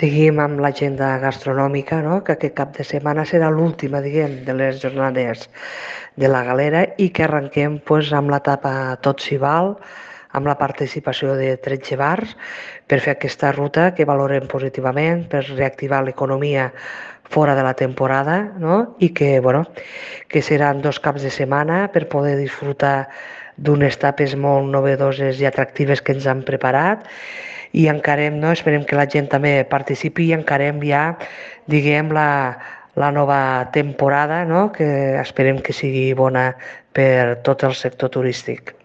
Seguim amb l'agenda gastronòmica, no? que aquest cap de setmana serà l'última, diguem, de les jornades de la galera i que arrenquem pues, amb l'etapa Tot s'hi val, amb la participació de 13 bars per fer aquesta ruta que valorem positivament, per reactivar l'economia fora de la temporada no? i que, bueno, que seran dos caps de setmana per poder disfrutar d'unes tapes molt novedoses i atractives que ens han preparat i encarem, no? esperem que la gent també participi i encarem ja, diguem, la, la nova temporada, no? que esperem que sigui bona per tot el sector turístic.